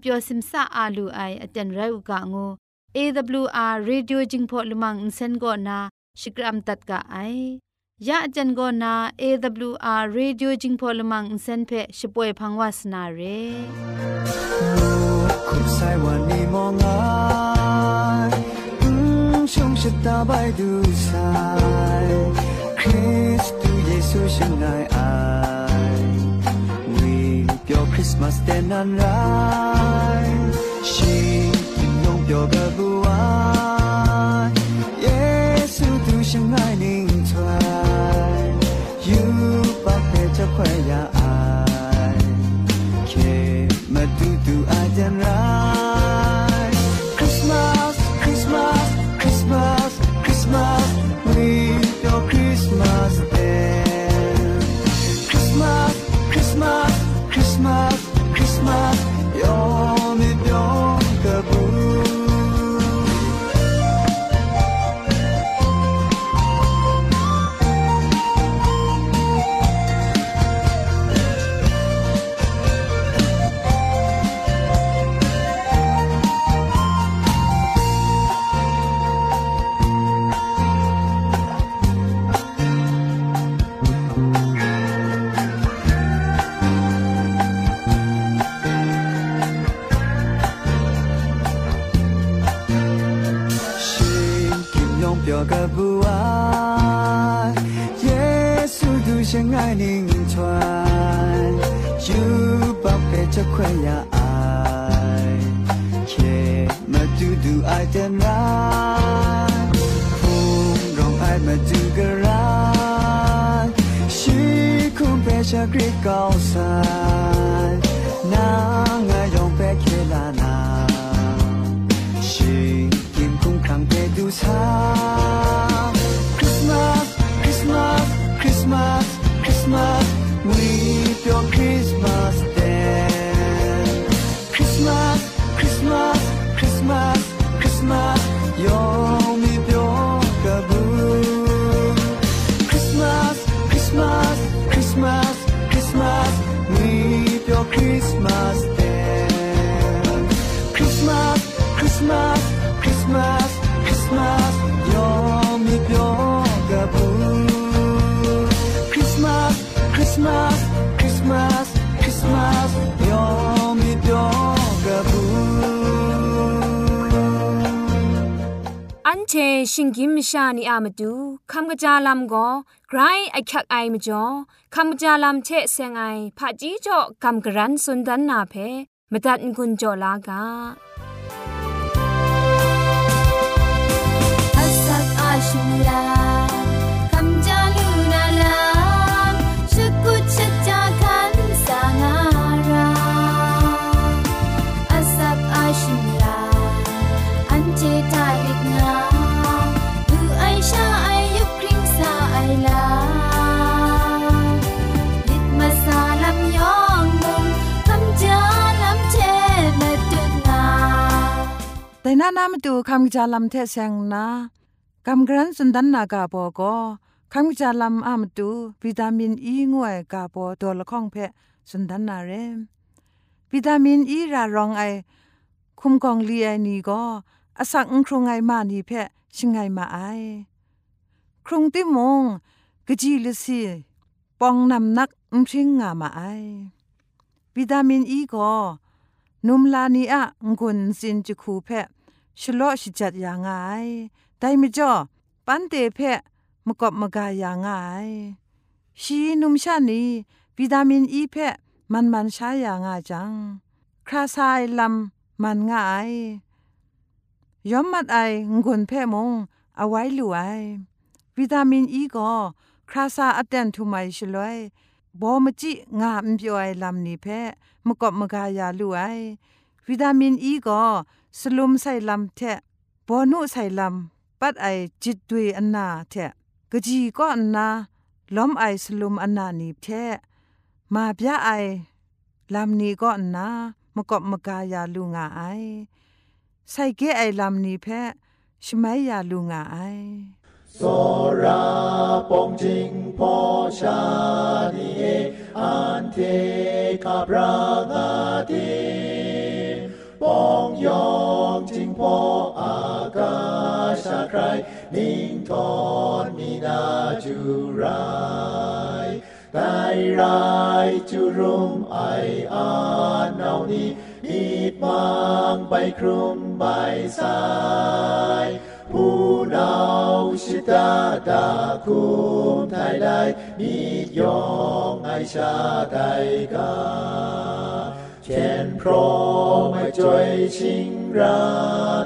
เปียวซิมซาอาลูไออเจนไรอุกะงู AWR Radio Jingpho Lumang Insen go na Shikram tat ka ai ya ajan go na AWR Radio Jingpho Lumang Insen phe shpoe phangwas na re คุณใส่วันนี้มองง่ายชงชะ must stand on right she no dog blue eye yes to shining try you but it's a prayer i came to do i done right ชานีอามาดูคำกระจาลำก็ไกรไอคักไอมาจ่อคำกระจาลำเชะเซงไอผาจีจ่อคำกระรันสุนดันนาเพมตัดกุญจ่อลากา นานามาดูคำจาลำเทเซงนากำกรันสุนดันนากาโปก็คำจาลำอามตูวิตามินอีงวยกาโปตัวละข้องเพะสุนดันนาเรมวิตามินอีรารองไอคุมกองลีไอนี่ก็อาสักครุงไอมานี่เพะชิงไงมาไอครงติมงกจีลสีปองนำนักอุมชิงงามาไอวิตามินอีก็นุมลานีอะงุนสินจุคูเพะ ชโลชิจัดอย่างไงได้มิจ่อปันเตเพะมกบมกายางไงชีนุมชานีวิตามินอีเพะมันมันใช้อย่างไงจัง คราซายลมันง่ายย้อมมัดไองุนเพ่มงเอาไว้ลู่ไอวิตามินอีก็คราซาอัดเดนทุไมชลวยบอมจิงามเปียวไอลำนี้เพ่มกบมกายาลู่ไอวิตามินอีก็ สลุมใส่ลำเทะบอนุใส่ลำปัดไอจิตดุยอันนาเทะกะจีก็อันนาล้อมไอสลุมอันนานีเทะมาบยาไอลำนี้ก็อันนามกบมกายาลูงาไอใส่เกไอลำนี้แพะชไมยาลูงาไอ ปองยองจิงพออากาศาใครนิ่งทอนมีนาจุรายไตรายจุรุมไออาเนานี้อีดบางใบครุมใบสายผู้เนาชิตาตาคุมไทยได้มียองไอชาไทยกา เช่นพรไม่จอยชิงรั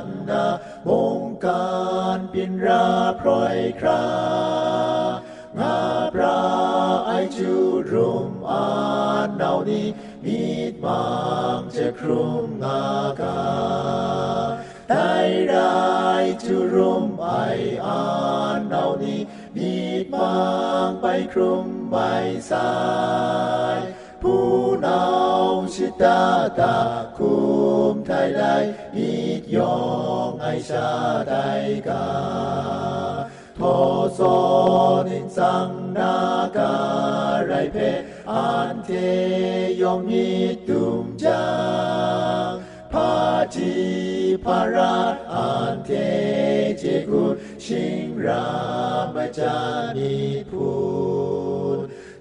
ตนามงการเปินราพรอยครางาปราไอจูรุมอานนานี้มีดมังจะครุมงากาไดรายจุรุมไออานเนานี้มีดบางไปครุมใบสาย ผู้นาวชิตาตาคุมไทยไลมีดยองไอชาไทยกาทอสอนินสังนาการไรเพอันเทยองมีตุมจางพาจีพาราอันเทเจกุชิงรามจานิพู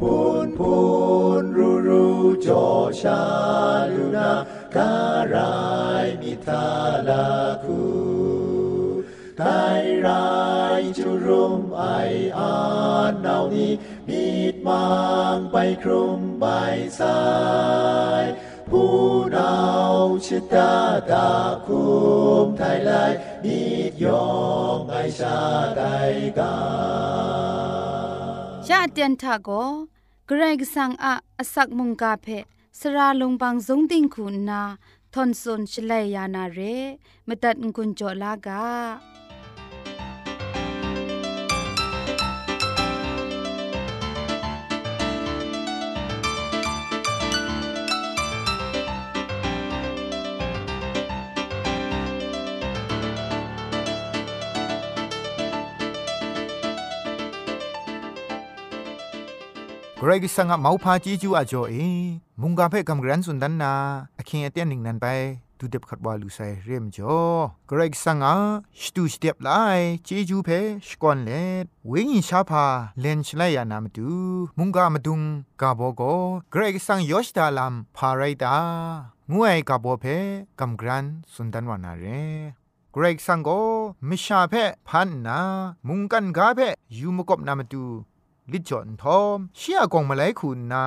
พูนพูนรูรูจอชาลูนาการายมิทาลาคูไทยรายจุรุมไออานเนานี้มีดมังไปครุมใบสายผู้นาวชิตาตาคุมไทยไลมีดยองไอชาไดกา ยะเตียนทาโกเกรกสังอาอสักมุงกาเพสราลงบางสงติงคุณนาทอนซนชลัยยานาเรมตัดกุญจลากา เกรกสังอะเมาพาจีจูอาจ่อเอมุงกาเพ่กำกรันสุนดันนาอคิงเอเตียนหนิงนันไปดูเด็บขัดวาลูไซเรียมจ่อเกรกสังอะสตูสเตียบไลจีจูเพ่สกอนเลดเวงิชาพาเลนชไลยานามตูมุงกามาดุงกาโบโกเกรกสังยอชดาลัมพาไรตางวยกาโบเพ่กำกรันสุนดันวานาเรเกรกสังโกมิชาเพ่พันนา มุงกันกาเพ่ยูมกบนามาตู ลิจอนทอมเชียกองมาไลคุณนา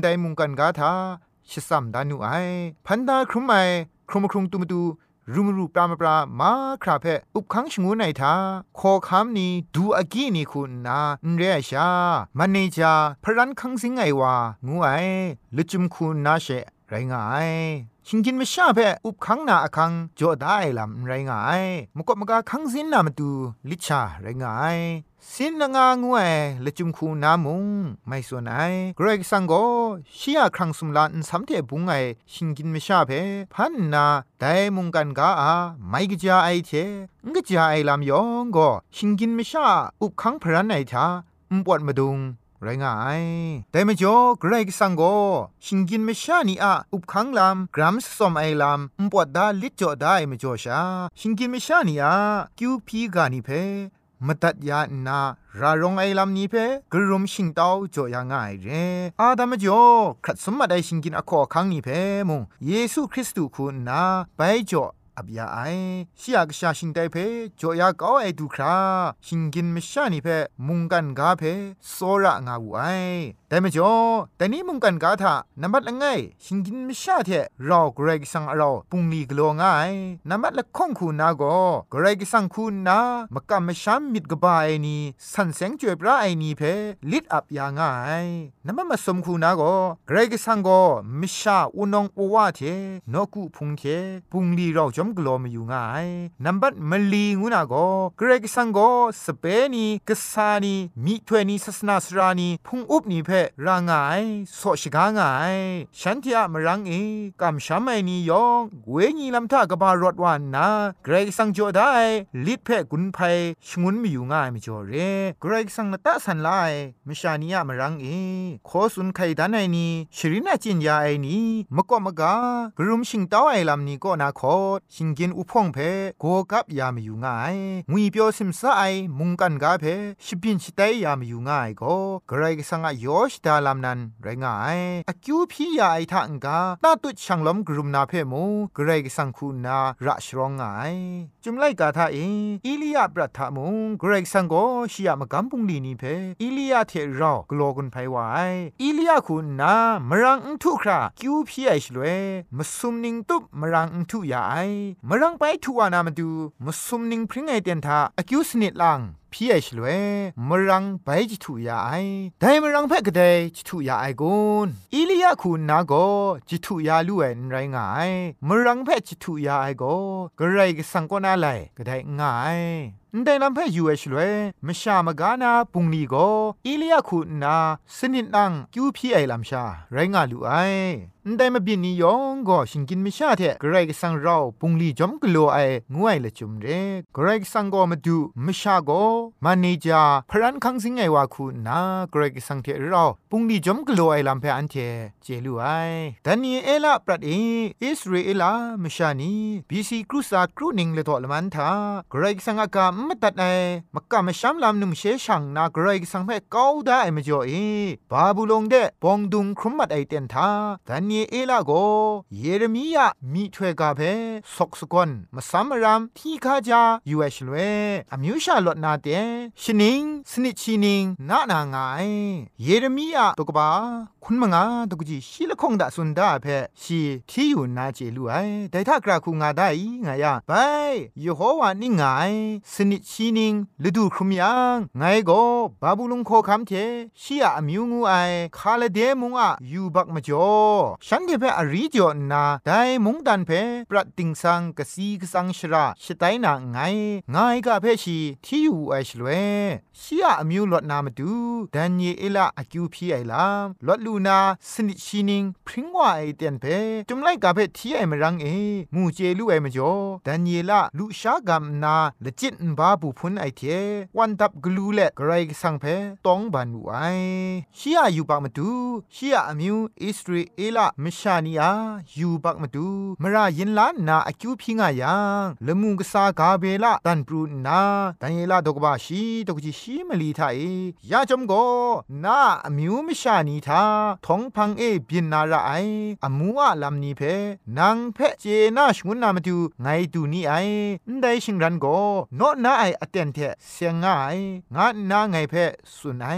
ไดมุงกันกาทาชิสัมดานุไอพันดาครุมไอครุมครุงตุมตูรูมรูปรามปรามาคราเพออุบขังชงูไนทาขอคำนี้ดูอากีนี่คุณนาเรียชามันเนจาพรันคังสิงไอวางูไอลุจุมคุณนาเชไรงายชิงกินไม่ชาเพออุบขังนาอคังจ่อได้ลำไรงายมกบมกาคังสินนามาดูลิชาไรงาย สินงางวยละจุมคูนามุงไม่ส่วนไอเกรกสังโกชียครั้งสุมลานสัมเทบุงไอชิงกินไม่ชาเพพันนาแต่มุงกันกาอาไม่กจาไอเทงกจาไอลำยองก็ชิงกินไม่ชาอุบขังพรันไอทาอุปวดมาดุงไรง่ายแต่ไม่จ่อเกรกสังโกชิงกินไม่ชานีอะอุบขังลำกรัมสอมไอลำอุปวดดาลิจ่อได้ไม่จ่อชาชิงกินไม่ชานีอะคิวพีกานิเพ มตัดยานารารงไอลำนี้เพกรุมชิงเต้าจ่อยางง่ายเรอาดามจ่อครัดสมมาได้ชิงกินอคอคังนี้เพมงเยซูคริสต์คุณนาไปจ่ออับยาไอชิยากชาชิงไดเพจอยากเอาไอดูคราชิงกินมชานีเพมุงกันกาเพโซระงาวูไอ แต่ไม่จอแต่นี้มุงกันกาทานับัดละไงชิงกินมชาเทเราเกรกสังเราปุงลีกลัวง่ายนับัดละข้องคูนาโกเกรกสังคูนามกะมชามมิดกบาไอนีสันเสงจวยปราไอนีเพลิดอับยาง่ายนับมาสมคูนาโกเกรกสังโกมชาอุนองปวาเทนกุพุงเทปุงลีเราจอมกลัวมาอยู่ง่ายนับัดมลีงูนาโกเกรกสังโกสเปนีกษานีมีถวยนีศาสนาสรานีพุงอุบนีเพรางายโสชิกางายฉันที่อะมรังเอกำช้ำไอนียองเวญีลำท่ากบารถวานนาเกรกสังโจได้ลิดเพ่กุนไพชงุนมีอยู่ง่ายไม่จอเรเกรกสังนตะสันไลมชานีอะมรังเอโคสุนไคดันไอนีชรินาจินยาไอนีมกอมกากรุมชิงเต้าไอลำนี้ก็นาคอชิงกินอุพองเพโกกับยามีอยู่ง่ายงุยเปียวซิมซาไอมุงกันกาเพชิบินชิไตยามีอยู่ง่ายก็เกรกสังอะยอชดาลามนันไรงายอคิวพี่ยาไอทังกาตาตุช่างล้มกรุมนาเพมูเกรกสังคูนาระชรองไงจุมไลกาทาเออีลียาปรัฐามุงเกรกสังโกชิยามกัมปุงลีนีเพอีลียาเทรอกลอกุนไพวายอีลียาคุณนามรังอุทุคราคิวพี่ไอชลเวมสุมนิงตุบมรังอุทุยาไอมรังไปทุวานามาดูมสุมนิงพริ้งไอเตียนทาอคิวสนิดลัง พี่เอชลเวมรังไปจิตุยาไอไดมรังเพ่กเดจิตุยาไอกุนอีลียาคูนาโกจิตุยาลูเอนไรงายมรังเพ่จิตุยาไอโกกระไรกสังกนาไลก็ได้ง่าย แต่ลำเพ่ยูเอชลเวมชามกานาปุงลีโกอีลียาคูนาสนิดนังคิวพี่ไอลำชา ไรงาลูไอแต่มาบินนิยองก็ชิงกินมชาเถกรกสังเราปุงลีจอมกลัวไองวยละจุมเรกรกสังก็มาดูมชาก็มันนี่จาพรันคังสิงไงว่าคุณนากรกสังเทเราปุงลีจอมกลัวไอลำเพออันเทเจลูไอแต่นี่เอลาปรัดเออิสราเอลามชานีบีซีครูสาครูนิงเลตอลมันทากรกสังอากามมตัดไอมักกะมชามลำนุ่มเชชังนากรกสังเพเก้าได้ไอมจ่อเอบาบูลงเดปองดุงครุมมัดไอเตียนทาแต่เนี่ยเอลาโกเยเรมียามีถวยกาเพสกสกอนมาซัมรามที่ข้าจายูเอชลเวอมิวชาลดนาเตชนิงสนิชินิงนานางาย เยเรมียาตกบาคุณมงาตกจีชิละคงดาสุนดาเพชีที่อยู่นาเจลูไอแต่ถ้ากราคูงาได้งายาไปยโฮวานี่ไงสนิชินิงฤดูครุมยังไงโกบาบูลุงโคคำเทชียอมิวงูไอคาเลเดมุงอะยูบักมาจ่อฉันเทเพอรีจอนาไดมุงดันเพปรัดติงสังกสีกสังชราชไตนาไงไงกะเพชีที่อยู่ไอชลเวชียอมิวลดนามาดูดันเยเอลาอคิวพีไอลามลดลูนาสนิชินิงพริ้งว่าไอเตียนเพจุมไลกะเพที่ไอมรังเอมูเจลูไอมาจ่อดันเยลาลุชากามนาละจิตบาบุพุนไอเทวันดับกลูเลกไรสังเพตองบันไอชียอยู่ปากมาดูชียอมิวอิสราเอละมชานีอายูบักมาดูมรายินลานนาอคิวพิงายังละมุงกษากาเบละตันปรูนาตันเยลาดกบาชีตกจิชีมลีทาเอยาจอมโกนาอมิวมชานีทาทองพังเอบินนาระไออมัวลำนีเพนางเพเจนาชงุนนามาดูไงดูนี่ไอได้ชิงรันโกโนนาไออเตนเทเสียงง่ายงานาไงเพสุนไอ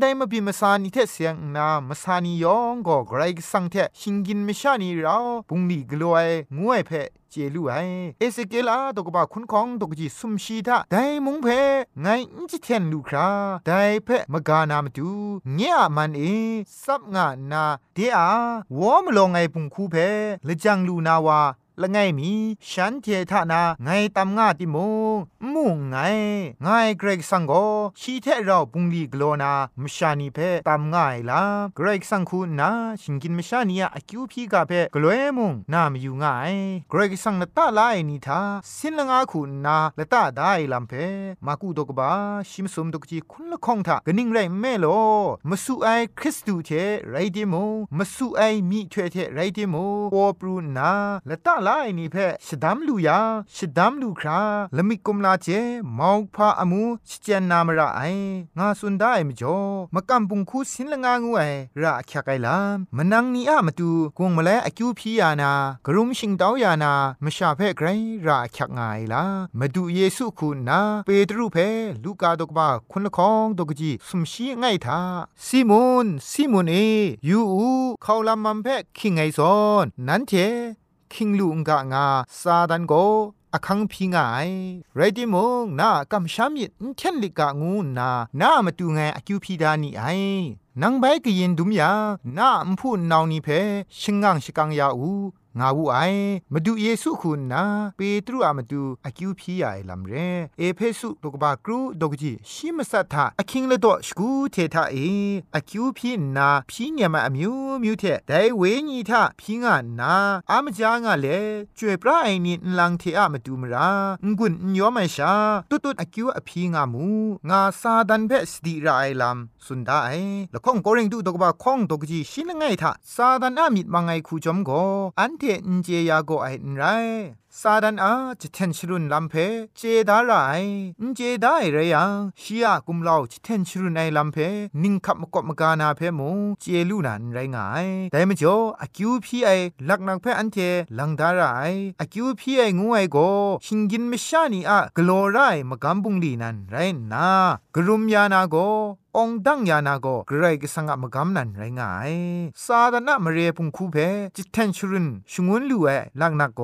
ได้มาบิมาสานีเทเสียงนามาสานียองก็ไกรสังเทชิงกินไม่ชานีเราปุงนีกลัวงวยเพเจลูไอเอสเกลาตกบะคุณของตกจีสุมชีทาไดมุงเพไงอิจิเทนลูคราไดเพมกานามตูเงียมันเอซับงานาเดียวอมลงไงปุงคูเพละจังลูนาวา ละไงมีฉันเททานาไงตำงาติโมมุงไงไงเกรกสังโกชีเทเราปุงลีกโลนามชานีเพตำง่ายละเกรกสังคูนาชิงกินมชานียอคิวพีกาเพกลวยมุงนามอยู่ง่ายเกรกสังละตาลายนีทาสินละงาคูนาละตาได้ลำเพมากูดกบาชิมสมดกจีคุณละคงทากนิ่งไรแม่โลมาสู่ไอคริสตูเทไรเดิโมมาสู่ไอมีเทเทไรเดิโมปอปรูนาละตาลายนีเพชดามลูยาชดามลูคราละมิกุมลาเจมาวพาอมูชเจนนามระไองาสุนได้มจ่อมกำปุงคูสินละงางูไอระคยไกลามมนังนีอะมาตูกงมาแลอคิวพียานากรุมชิงดาวยานามชาเพไกรระคยกงายลามาดูเยซูคุณนาเปตรูเพลูกาดกบาคุณละคองดกจีสมชีง่ายทาซิมอนซิมอนเอยูอูเขาลำมันเพคิงไงซอนนั้นเท คิงลูงกางาซาดันโกอคังพิงายไรดิมงนากำชามิดเทนลิกางูนานามาตูไงอคิวพีดานีไอนังใบกยินดุมยานาอมพูนนาวนีเพชิงงังชิกังยาอู งาวูไอมาดูเยซูคุณนะเปตรูอามาดูอากิวพียาไอลัมเรเอเพสุตกบากรูดกจีชิมสัทธาอะคิงเลดอสกูเททาเออากิวพีนาพีเนียมาอมิวมิวเทไดเวญีทาพีงานาอามจางาเลจวยปราไอนีนลังเทอะมาดูมรางุนยอมไอชาตุตุอากิวอพีงามูงาซาดันเบสดีราไอลัมสุนดาไอละข้องโกเริงดูตกบาข้องดกจีชินไงทาซาดันอามิดมังไงคูจอมโกอันนเจยาโกไอไรซาดันอาจิเทนชรุนลัมเพเจดาไรนเจดาไอเรยังชียกุมลาวจิเทนชรุนไอลัมเพนิ่งคับมกบมกานาเพมูเจลูนันไรงายแต่มจ่ออคิวพีไอลักนักเพอันเทลังดาไรอคิวพีไองูไอโกชิงกินมชานีอะกลอไรมกัมบุงลีนันไรนากรุมยานาโก องดังยานาโกเกรกสังกมกำนันไรงายซาดานะมเรพุงคูเพจิตเทนชรุนชงวนลูเอลักนักโก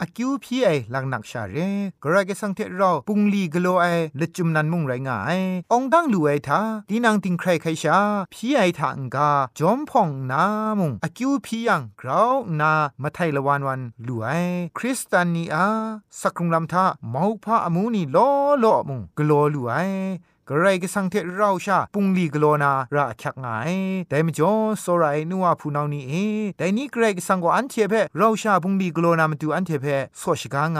อคิวพีไอลักนักชาเรเกรกสังเทเราปุงลีกโลไอละจุมนันมุงไรงายองดังลูไอทาดีนางติงใครใครชาพีไอทางกาจอมพ่องนามุงอคิวพียังกราวนามาไทยละวันวันลูไอคริสตานีอาสักครุงลำทามาวพาอมูนีลอลอมุงกลัวลูไอ กระไรก็สังเทเราชาปุงลีกโลนาระคักไงแต่มจ่อสไรนัวผู้นานี่เอแต่นี้เกรกสังกอันเทเพเราชาปุงลีกโลนามาดูอันเทเพสอชกาไง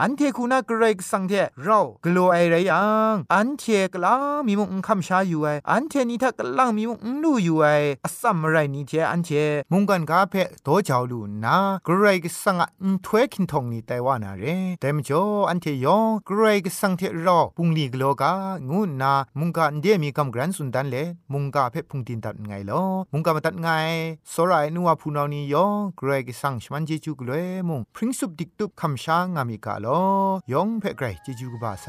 อันเทคูนาเกรกสังเทเรากโลไอไรยังอันเทกลามีมุงคำชาอยู่ไออันเทนี่ถ้ากลังมีมุงนูอยู่ไออสัมไรนี่เทอันเทมุงกันกาเพโตจาลูนาเกรกสังอันถวยคินทองนี่แต่ว่านาเรแต่มจ่ออันเทยองเกรกสังเทเราปุงลีกโลกางูนามุงกาเดียมีกำกรันสุนดันเลมุงกาเพพุงตินตัดไงลอมุงกามาตัดไงสรายนัวพูนานียองเกรกสังชมันเจจูกเลยมุงพริ้งสุบดิกตุบคำช้างามีกาลอยองเพไกรเจจูกบาไซ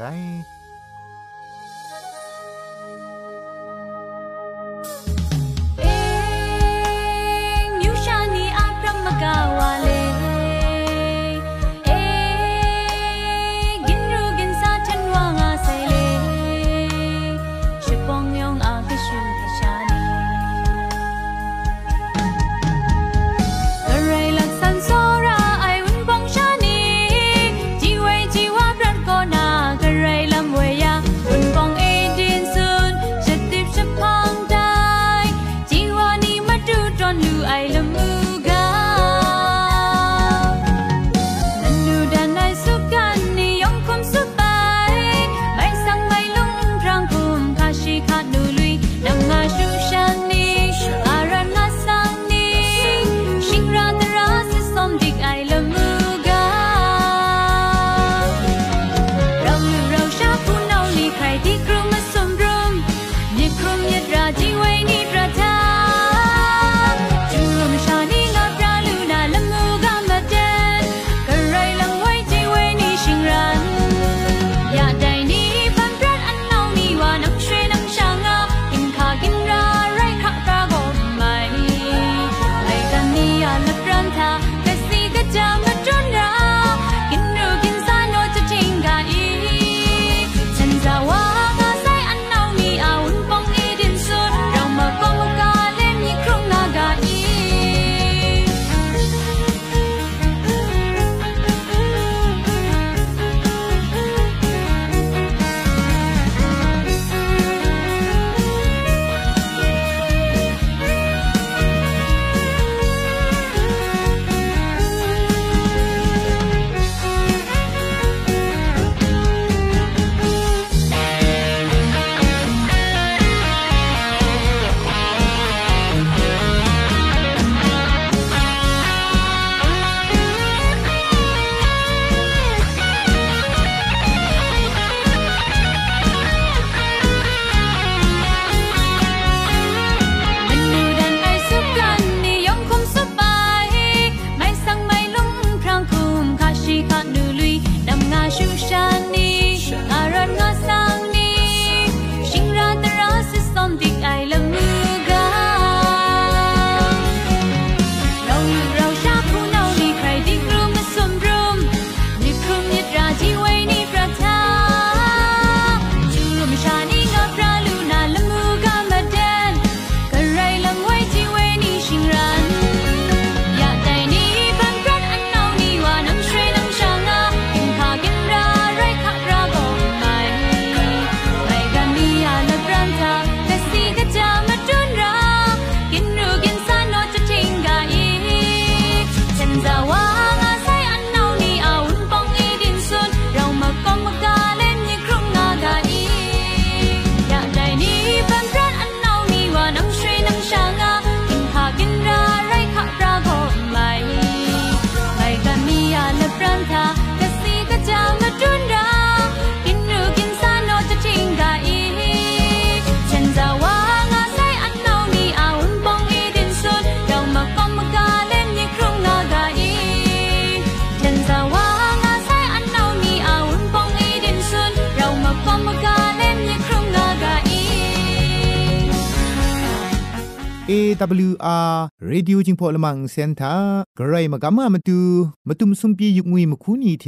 AWR Radio จิงพอลมังเซนทาใครมากามามาดูมาตุมซุมปียุกงุยมคุนีเท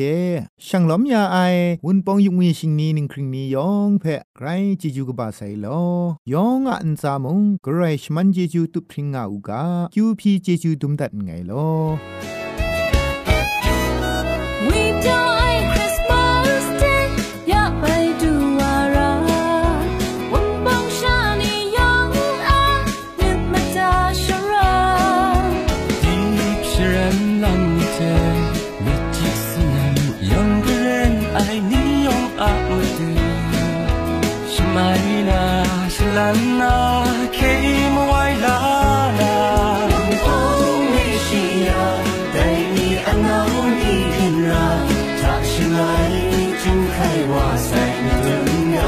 ช่างล้อมยาไอวนปองยุกงุยชิงนี้นึงคริงนี้ยองแพะไกรจิจูกบาไซลอยองอันซามงใครชมันเจจูตุพริงอาอูกาคิวพีเจจูตุมดัดไงลอ 人啊莫风问需呀带你爱到哪里呀他深爱著海哇塞女啊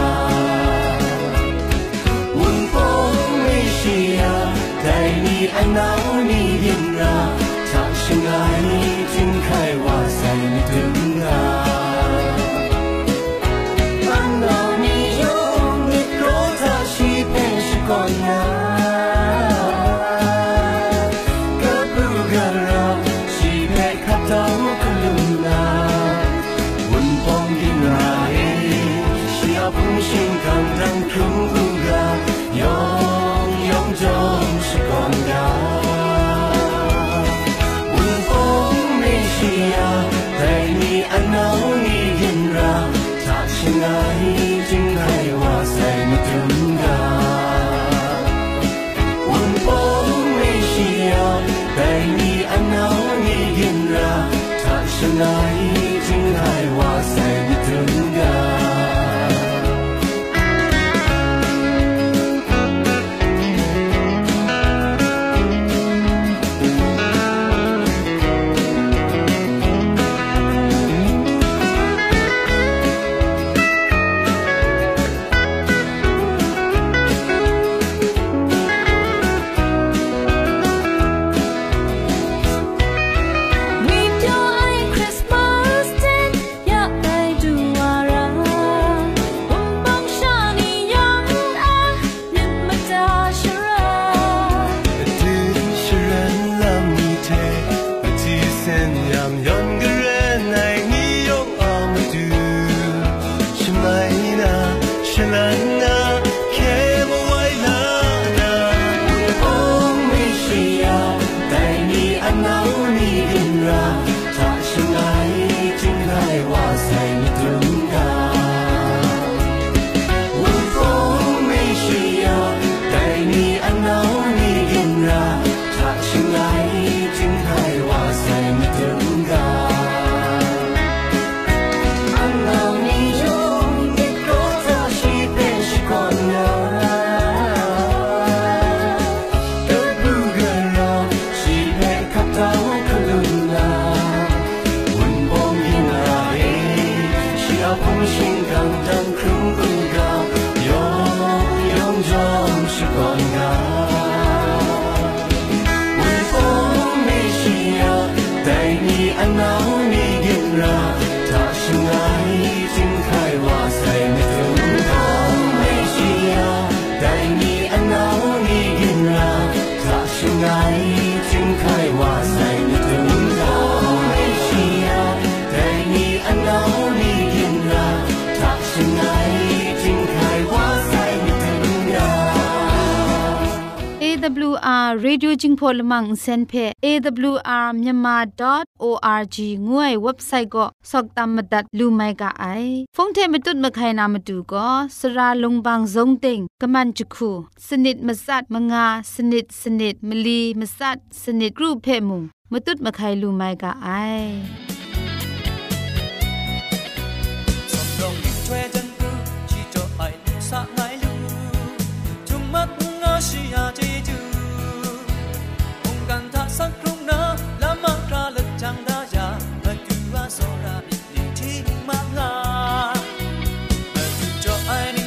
问风问需呀带你爱到哪里呀他爱 night. Radio Jingpho Lamang senphe AWR myanmar.org งวยเว็บไซต์ก็สกตามมาดัดลูไมกะไอฟงเทมตุดมะไข่นามาดูก็สราลงบางซงติงกะมันจุคูสนิ tu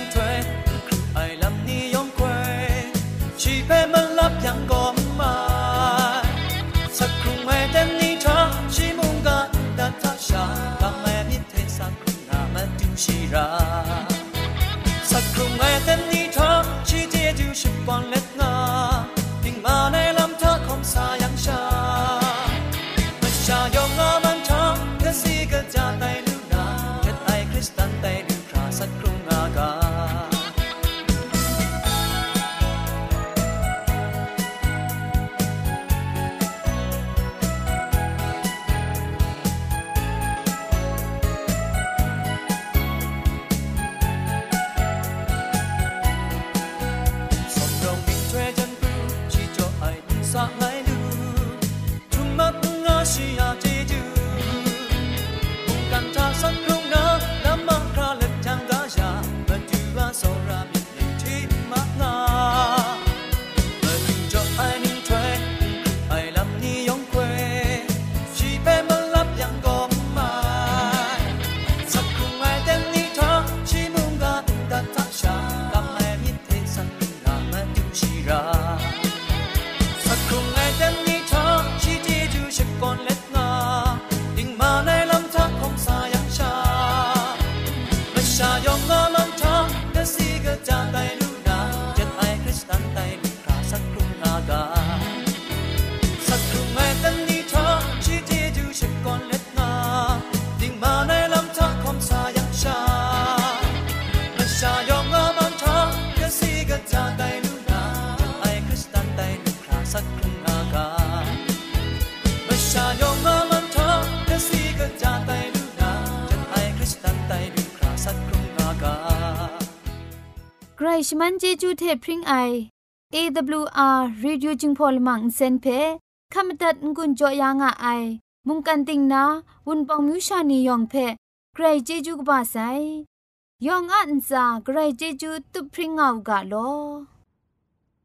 ชมันเจจูเทพริงไอ AWR Radio Jingpol Mang Sen Phe ขมตัดงุนจอยางอไอมุงกันติงนาวุนปองมิวชานียองเพใครเจจูกบาไซยองอันซาใครเจจูตุพริงเอากาโล